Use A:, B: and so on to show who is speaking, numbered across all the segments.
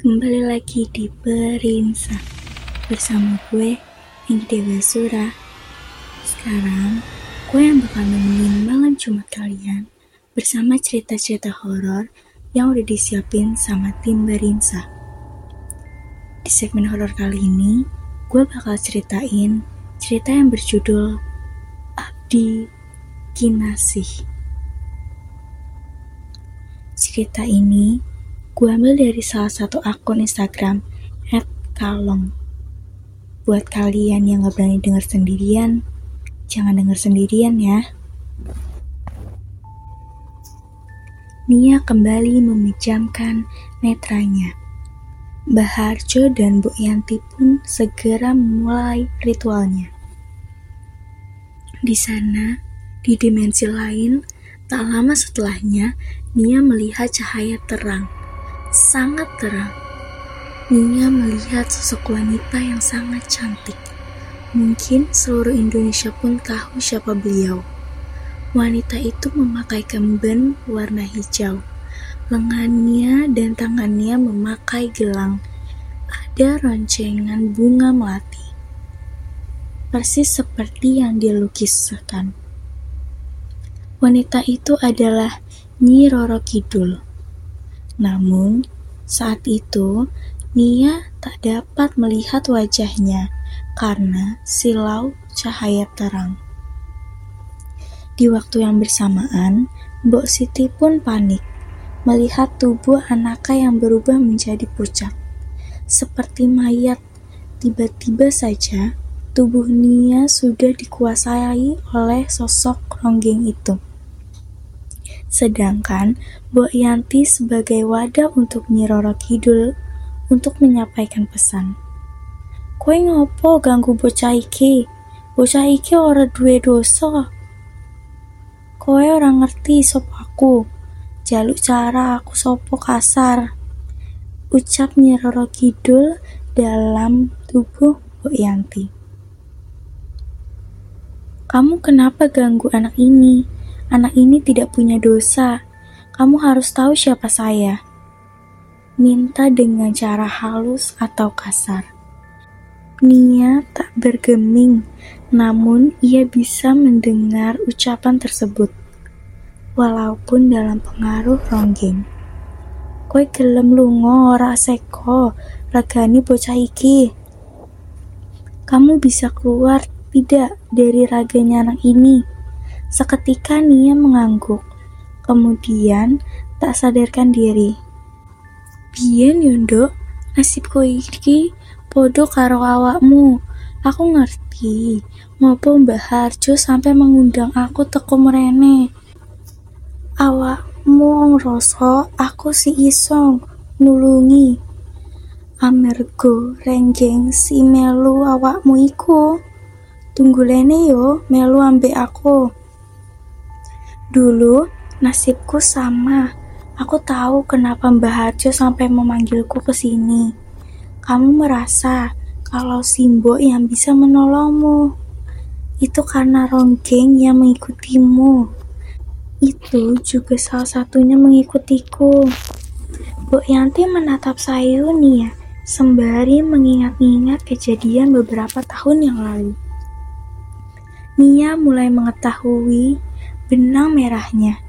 A: Kembali lagi di Perinsa Bersama gue, Inggi Dewa Sura Sekarang, gue yang bakal nemenin malam Jumat kalian Bersama cerita-cerita horor yang udah disiapin sama tim Berinsa Di segmen horor kali ini, gue bakal ceritain cerita yang berjudul Abdi Kinasih. Cerita ini Gue ambil dari salah satu akun Instagram @kalong. Buat kalian yang gak berani denger sendirian, jangan denger sendirian ya. Nia kembali memejamkan netranya. Baharjo dan Bu Yanti pun segera memulai ritualnya. Di sana, di dimensi lain, tak lama setelahnya, Nia melihat cahaya terang sangat terang. Nia melihat sosok wanita yang sangat cantik. Mungkin seluruh Indonesia pun tahu siapa beliau. Wanita itu memakai kemben warna hijau. Lengannya dan tangannya memakai gelang. Ada roncengan bunga melati. Persis seperti yang dilukiskan. Wanita itu adalah Nyi Roro Kidul. Namun, saat itu Nia tak dapat melihat wajahnya karena silau cahaya terang. Di waktu yang bersamaan, Mbok Siti pun panik melihat tubuh anaknya yang berubah menjadi pucat. Seperti mayat, tiba-tiba saja tubuh Nia sudah dikuasai oleh sosok ronggeng itu. Sedangkan Mbok Yanti sebagai wadah untuk Nyi Roro Kidul untuk menyampaikan pesan. Kue ngopo ganggu bocah iki? Bocah iki ora duwe dosa. Kowe ora ngerti sop aku. Jaluk cara aku sopo kasar. Ucap Nyi Roro Kidul dalam tubuh Mbok Yanti. Kamu kenapa ganggu anak ini? Anak ini tidak punya dosa. Kamu harus tahu siapa saya. Minta dengan cara halus atau kasar. Nia tak bergeming, namun ia bisa mendengar ucapan tersebut. Walaupun dalam pengaruh ronggeng. Kowe gelem lunga ora seko, ragani bocah iki. Kamu bisa keluar tidak dari raganya anak ini? Seketika Nia mengangguk, kemudian tak sadarkan diri. Biyen yondo, nasibku iki podo karo awakmu. Aku ngerti, ngopo Mbah Harjo sampai mengundang aku teko mrene. Awakmu ngrasa aku si isong nulungi. Amergo renggeng si melu awakmu iku. Tunggu lene yo melu ambek aku. Dulu, nasibku sama. Aku tahu kenapa Mbah Harjo sampai memanggilku ke sini. Kamu merasa kalau Simbo yang bisa menolongmu. Itu karena Ronggeng yang mengikutimu. Itu juga salah satunya mengikutiku. Bu Yanti menatap Sayuni ya, sembari mengingat-ingat kejadian beberapa tahun yang lalu. Nia mulai mengetahui benang merahnya.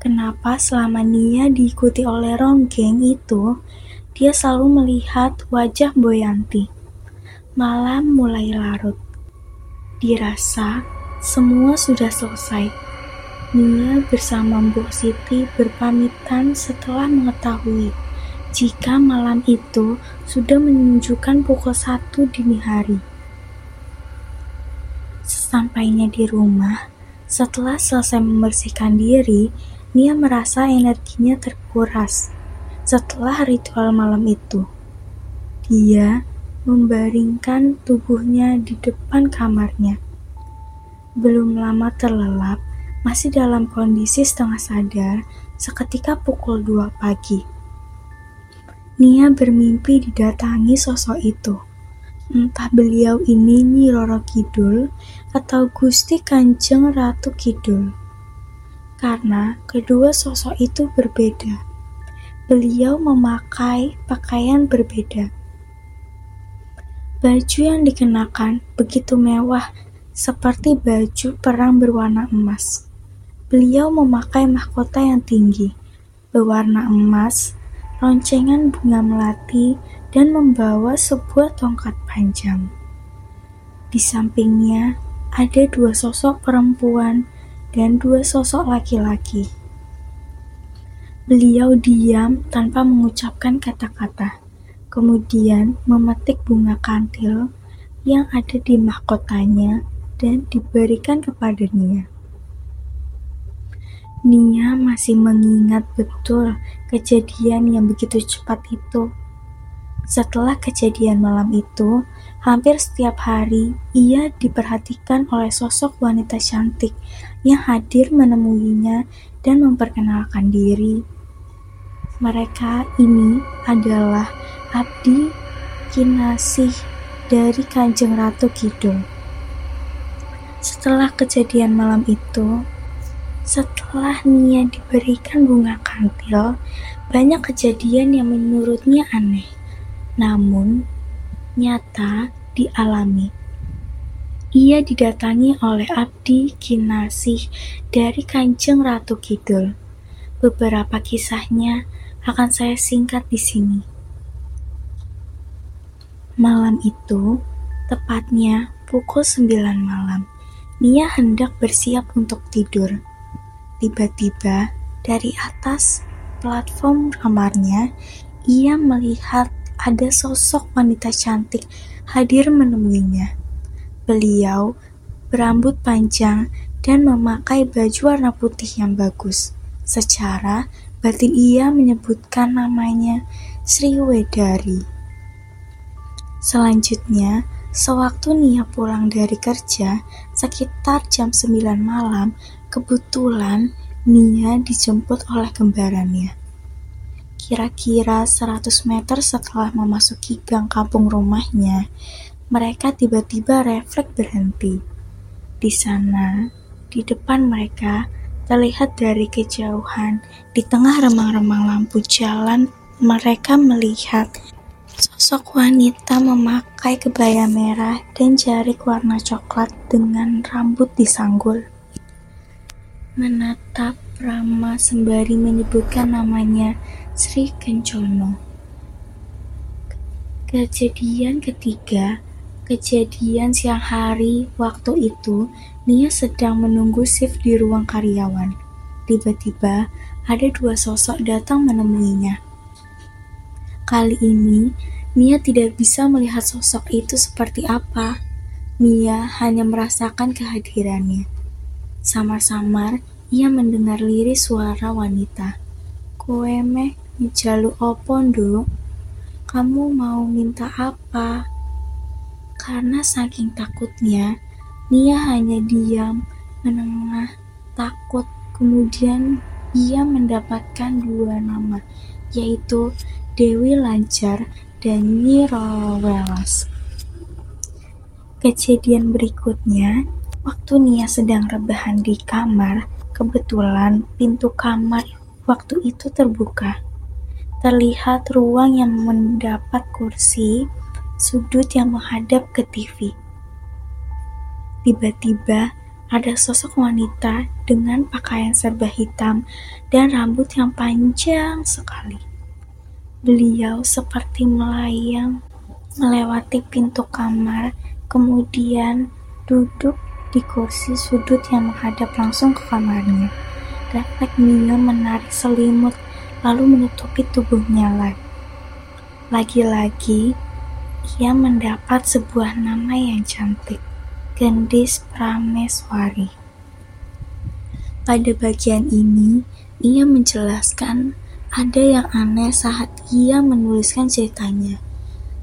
A: Kenapa selama Nia diikuti oleh Ronggeng itu, dia selalu melihat wajah Boyanti. Malam mulai larut. Dirasa semua sudah selesai. Nia bersama Mbok Siti berpamitan setelah mengetahui jika malam itu sudah menunjukkan pukul satu dini hari. Sesampainya di rumah, setelah selesai membersihkan diri, Nia merasa energinya terkuras. Setelah ritual malam itu, dia membaringkan tubuhnya di depan kamarnya. Belum lama terlelap, masih dalam kondisi setengah sadar, seketika pukul 2 pagi. Nia bermimpi didatangi sosok itu. Entah beliau ini Nyi Roro Kidul atau Gusti Kanjeng Ratu Kidul. Karena kedua sosok itu berbeda. beliau memakai pakaian berbeda. Baju yang dikenakan begitu mewah, seperti baju perang berwarna emas. Beliau memakai mahkota yang tinggi, berwarna emas, roncengan bunga melati, dan membawa sebuah tongkat panjang. Di sampingnya ada dua sosok perempuan dan dua sosok laki-laki. Beliau diam tanpa mengucapkan kata-kata, kemudian memetik bunga kantil yang ada di mahkotanya dan diberikan kepada Nia. Nia masih mengingat betul kejadian yang begitu cepat itu. Setelah kejadian malam itu, hampir setiap hari ia diperhatikan oleh sosok wanita cantik yang hadir menemuinya dan memperkenalkan diri. Mereka ini adalah abdi kinasih dari Kanjeng Ratu Kidul. Setelah kejadian malam itu, setelah Nia diberikan bunga kantil, banyak kejadian yang menurutnya aneh, namun nyata dialami. Ia didatangi oleh abdi kinasih dari Kanjeng Ratu Kidul. Beberapa kisahnya akan saya singkat di sini. Malam itu, tepatnya pukul 9 malam, Nia hendak bersiap untuk tidur. Tiba-tiba dari atas platform kamarnya, ia melihat ada sosok wanita cantik hadir menemuinya. Beliau berambut panjang dan memakai baju warna putih yang bagus. Secara batin ia menyebutkan namanya Sri Wedari. Selanjutnya, sewaktu Nia pulang dari kerja, sekitar jam 9 malam, kebetulan Nia dijemput oleh kembarannya. Kira-kira 100 meter setelah memasuki gang kampung rumahnya, mereka tiba-tiba refleks berhenti. Di sana, di depan mereka, terlihat dari kejauhan, di tengah remang-remang lampu jalan, mereka melihat sosok wanita memakai kebaya merah dan jarik warna coklat dengan rambut disanggul. Menatap Rama sembari menyebutkan namanya Sri Kencono. Kejadian ketiga Kejadian siang hari waktu itu, Nia sedang menunggu shift di ruang karyawan. Tiba-tiba, ada dua sosok datang menemuinya. Kali ini, Nia tidak bisa melihat sosok itu seperti apa. Nia hanya merasakan kehadirannya. Samar-samar, ia mendengar liris suara wanita. Kowe ngejalu opo, Nduk? Kamu mau minta apa? Karena saking takutnya, Nia hanya diam, menengah, takut. Kemudian ia mendapatkan dua nama, yaitu Dewi Lancar dan Nyi Welas. Kejadian berikutnya, waktu Nia sedang rebahan di kamar, kebetulan pintu kamar waktu itu terbuka. Terlihat ruang yang mendapat kursi sudut yang menghadap ke TV. Tiba-tiba ada sosok wanita dengan pakaian serba hitam dan rambut yang panjang sekali. Beliau seperti melayang melewati pintu kamar, kemudian duduk di kursi sudut yang menghadap langsung ke kamarnya. Refleks Mia menarik selimut lalu menutupi tubuhnya lagi. Lagi-lagi, ia mendapat sebuah nama yang cantik, Gendis Prameswari. Pada bagian ini, ia menjelaskan ada yang aneh saat ia menuliskan ceritanya.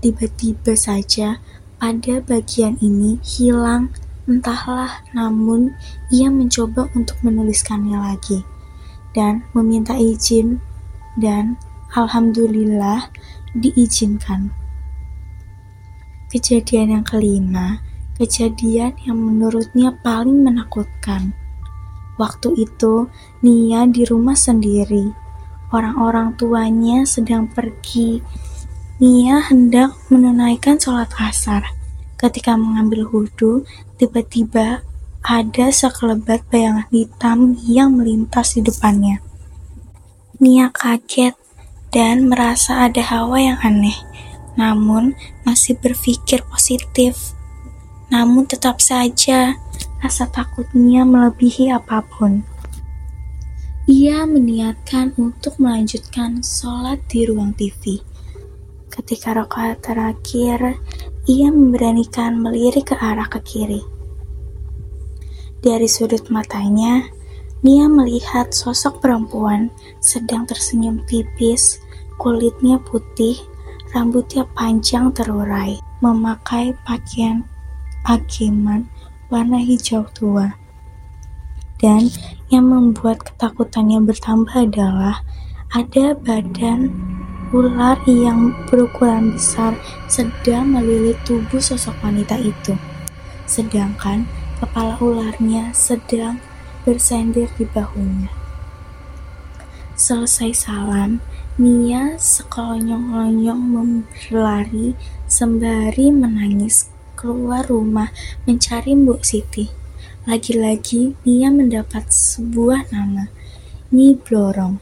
A: Tiba-tiba saja pada bagian ini hilang entahlah namun ia mencoba untuk menuliskannya lagi dan meminta izin dan alhamdulillah diizinkan. Kejadian yang kelima, kejadian yang menurutnya paling menakutkan. Waktu itu, Nia di rumah sendiri. orang-orang tuanya sedang pergi. Nia hendak menunaikan sholat asar. Ketika mengambil wudhu, tiba-tiba ada sekelebat bayangan hitam yang melintas di depannya. Nia kaget dan merasa ada hawa yang aneh, namun masih berpikir positif. Namun tetap saja rasa takutnya melebihi apa pun. Ia meniatkan untuk melanjutkan sholat di ruang TV. Ketika rokaat terakhir, ia memberanikan melirik ke arah ke kiri. Dari sudut matanya, Nia melihat sosok perempuan sedang tersenyum tipis, kulitnya putih, rambutnya panjang terurai, memakai pakaian ageman warna hijau tua. Dan yang membuat ketakutannya bertambah adalah ada badan ular yang berukuran besar sedang melilit tubuh sosok wanita itu. Sedangkan kepala ularnya sedang bersender di bahunya. Selesai salam, Nia sekelonyong-kelonyong berlari sembari menangis keluar rumah mencari Mbok Siti. Lagi-lagi Nia mendapat sebuah nama, Nyi Blorong.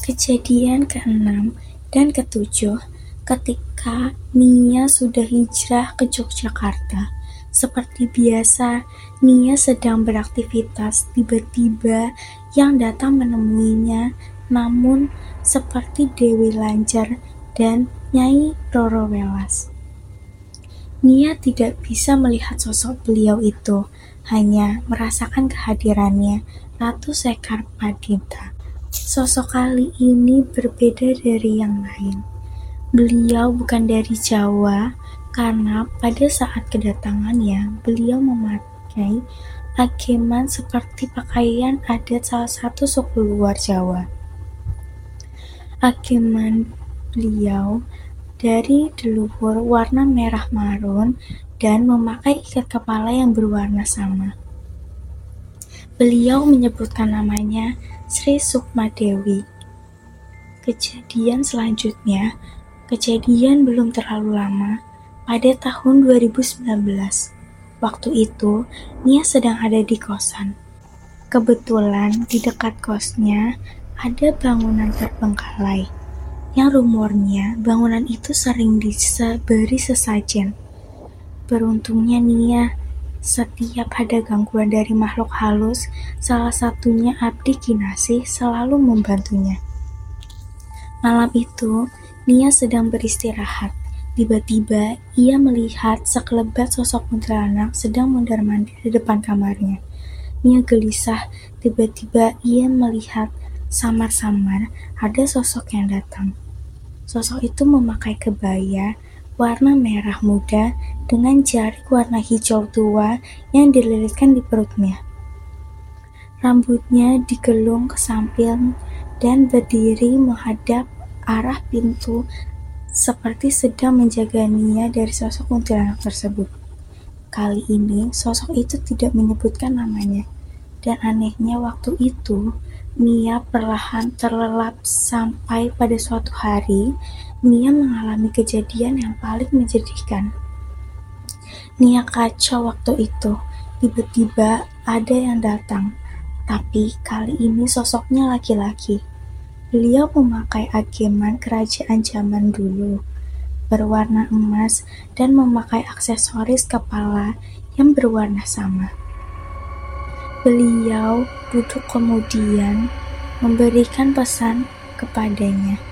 A: Kejadian keenam dan ketujuh, ketika Nia sudah hijrah ke Yogyakarta, seperti biasa, Nia sedang beraktivitas. Tiba-tiba yang datang menemuinya, namun seperti Dewi Lancar dan Nyai Roro Welas. Nia tidak bisa melihat sosok beliau itu, hanya merasakan kehadirannya Ratu Sekar Padita. Sosok kali ini berbeda dari yang lain. Beliau bukan dari Jawa, karena pada saat kedatangannya beliau memakai ageman seperti pakaian adat salah satu suku luar Jawa. Ageman beliau dari deluhur warna merah marun dan memakai ikat kepala yang berwarna sama. Beliau menyebutkan namanya Sri Sukma Dewi. Kejadian selanjutnya, kejadian belum terlalu lama, pada tahun 2019. Waktu itu, Nia sedang ada di kosan. Kebetulan di dekat kosnya ada bangunan terbengkalai, yang rumornya bangunan itu sering diberi sesajen. Beruntungnya Nia setiap ada gangguan dari makhluk halus, salah satunya Abdi Kinasih selalu membantunya. Malam itu, Nia sedang beristirahat. Tiba-tiba, ia melihat sekelebat sosok kuntilanak sedang mondar-mandir di depan kamarnya. Nia gelisah, tiba-tiba ia melihat samar-samar ada sosok yang datang. Sosok itu memakai kebaya warna merah muda dengan jari warna hijau tua yang dililitkan di perutnya. Rambutnya digelung ke samping dan berdiri menghadap arah pintu seperti sedang menjaga Nia dari sosok kuntilanak tersebut. Kali ini, sosok itu tidak menyebutkan namanya. Dan anehnya waktu itu, Nia perlahan terlelap sampai pada suatu hari, Nia mengalami kejadian yang paling menjadikan. Nia kacau waktu itu, tiba-tiba ada yang datang, tapi kali ini sosoknya laki-laki. Beliau memakai ageman kerajaan zaman dulu, berwarna emas dan memakai aksesoris kepala yang berwarna sama. Beliau duduk kemudian memberikan pesan kepadanya.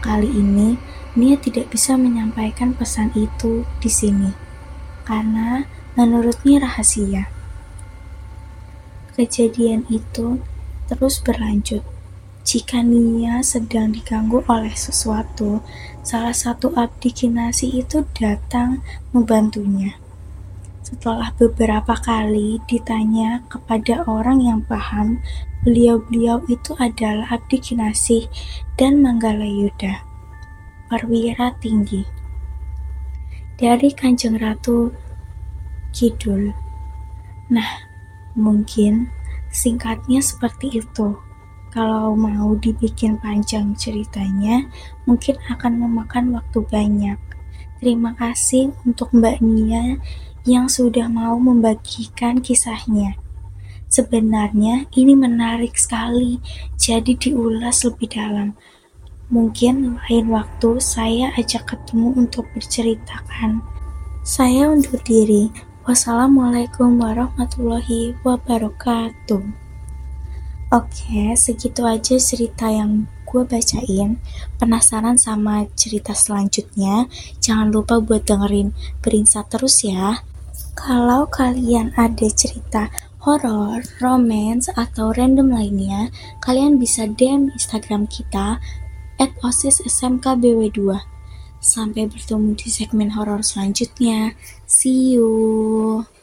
A: Kali ini, Nia tidak bisa menyampaikan pesan itu di sini karena menurutnya rahasia. Kejadian itu terus berlanjut. Jika Nia sedang diganggu oleh sesuatu, salah satu abdi kinasi itu datang membantunya. Setelah beberapa kali ditanya kepada orang yang paham, beliau-beliau itu adalah Abdi Kinasih dan Manggala Yuda, perwira tinggi. Dari Kanjeng Ratu Kidul. Nah, mungkin singkatnya seperti itu. Kalau mau dibikin panjang ceritanya, mungkin akan memakan waktu banyak. Terima kasih untuk Mbak Nia yang sudah mau membagikan kisahnya. Sebenarnya ini menarik sekali, jadi diulas lebih dalam. Mungkin lain waktu saya ajak ketemu untuk berceritakan. Saya undur diri. Wassalamualaikum warahmatullahi wabarakatuh. Oke, segitu aja cerita yang gue bacain. Penasaran sama cerita selanjutnya? Jangan lupa buat dengerin Berinsa terus ya. Kalau kalian ada cerita horor, romance, atau random lainnya, kalian bisa DM Instagram kita at osissmkbw2. Sampai bertemu di segmen horor selanjutnya. See you.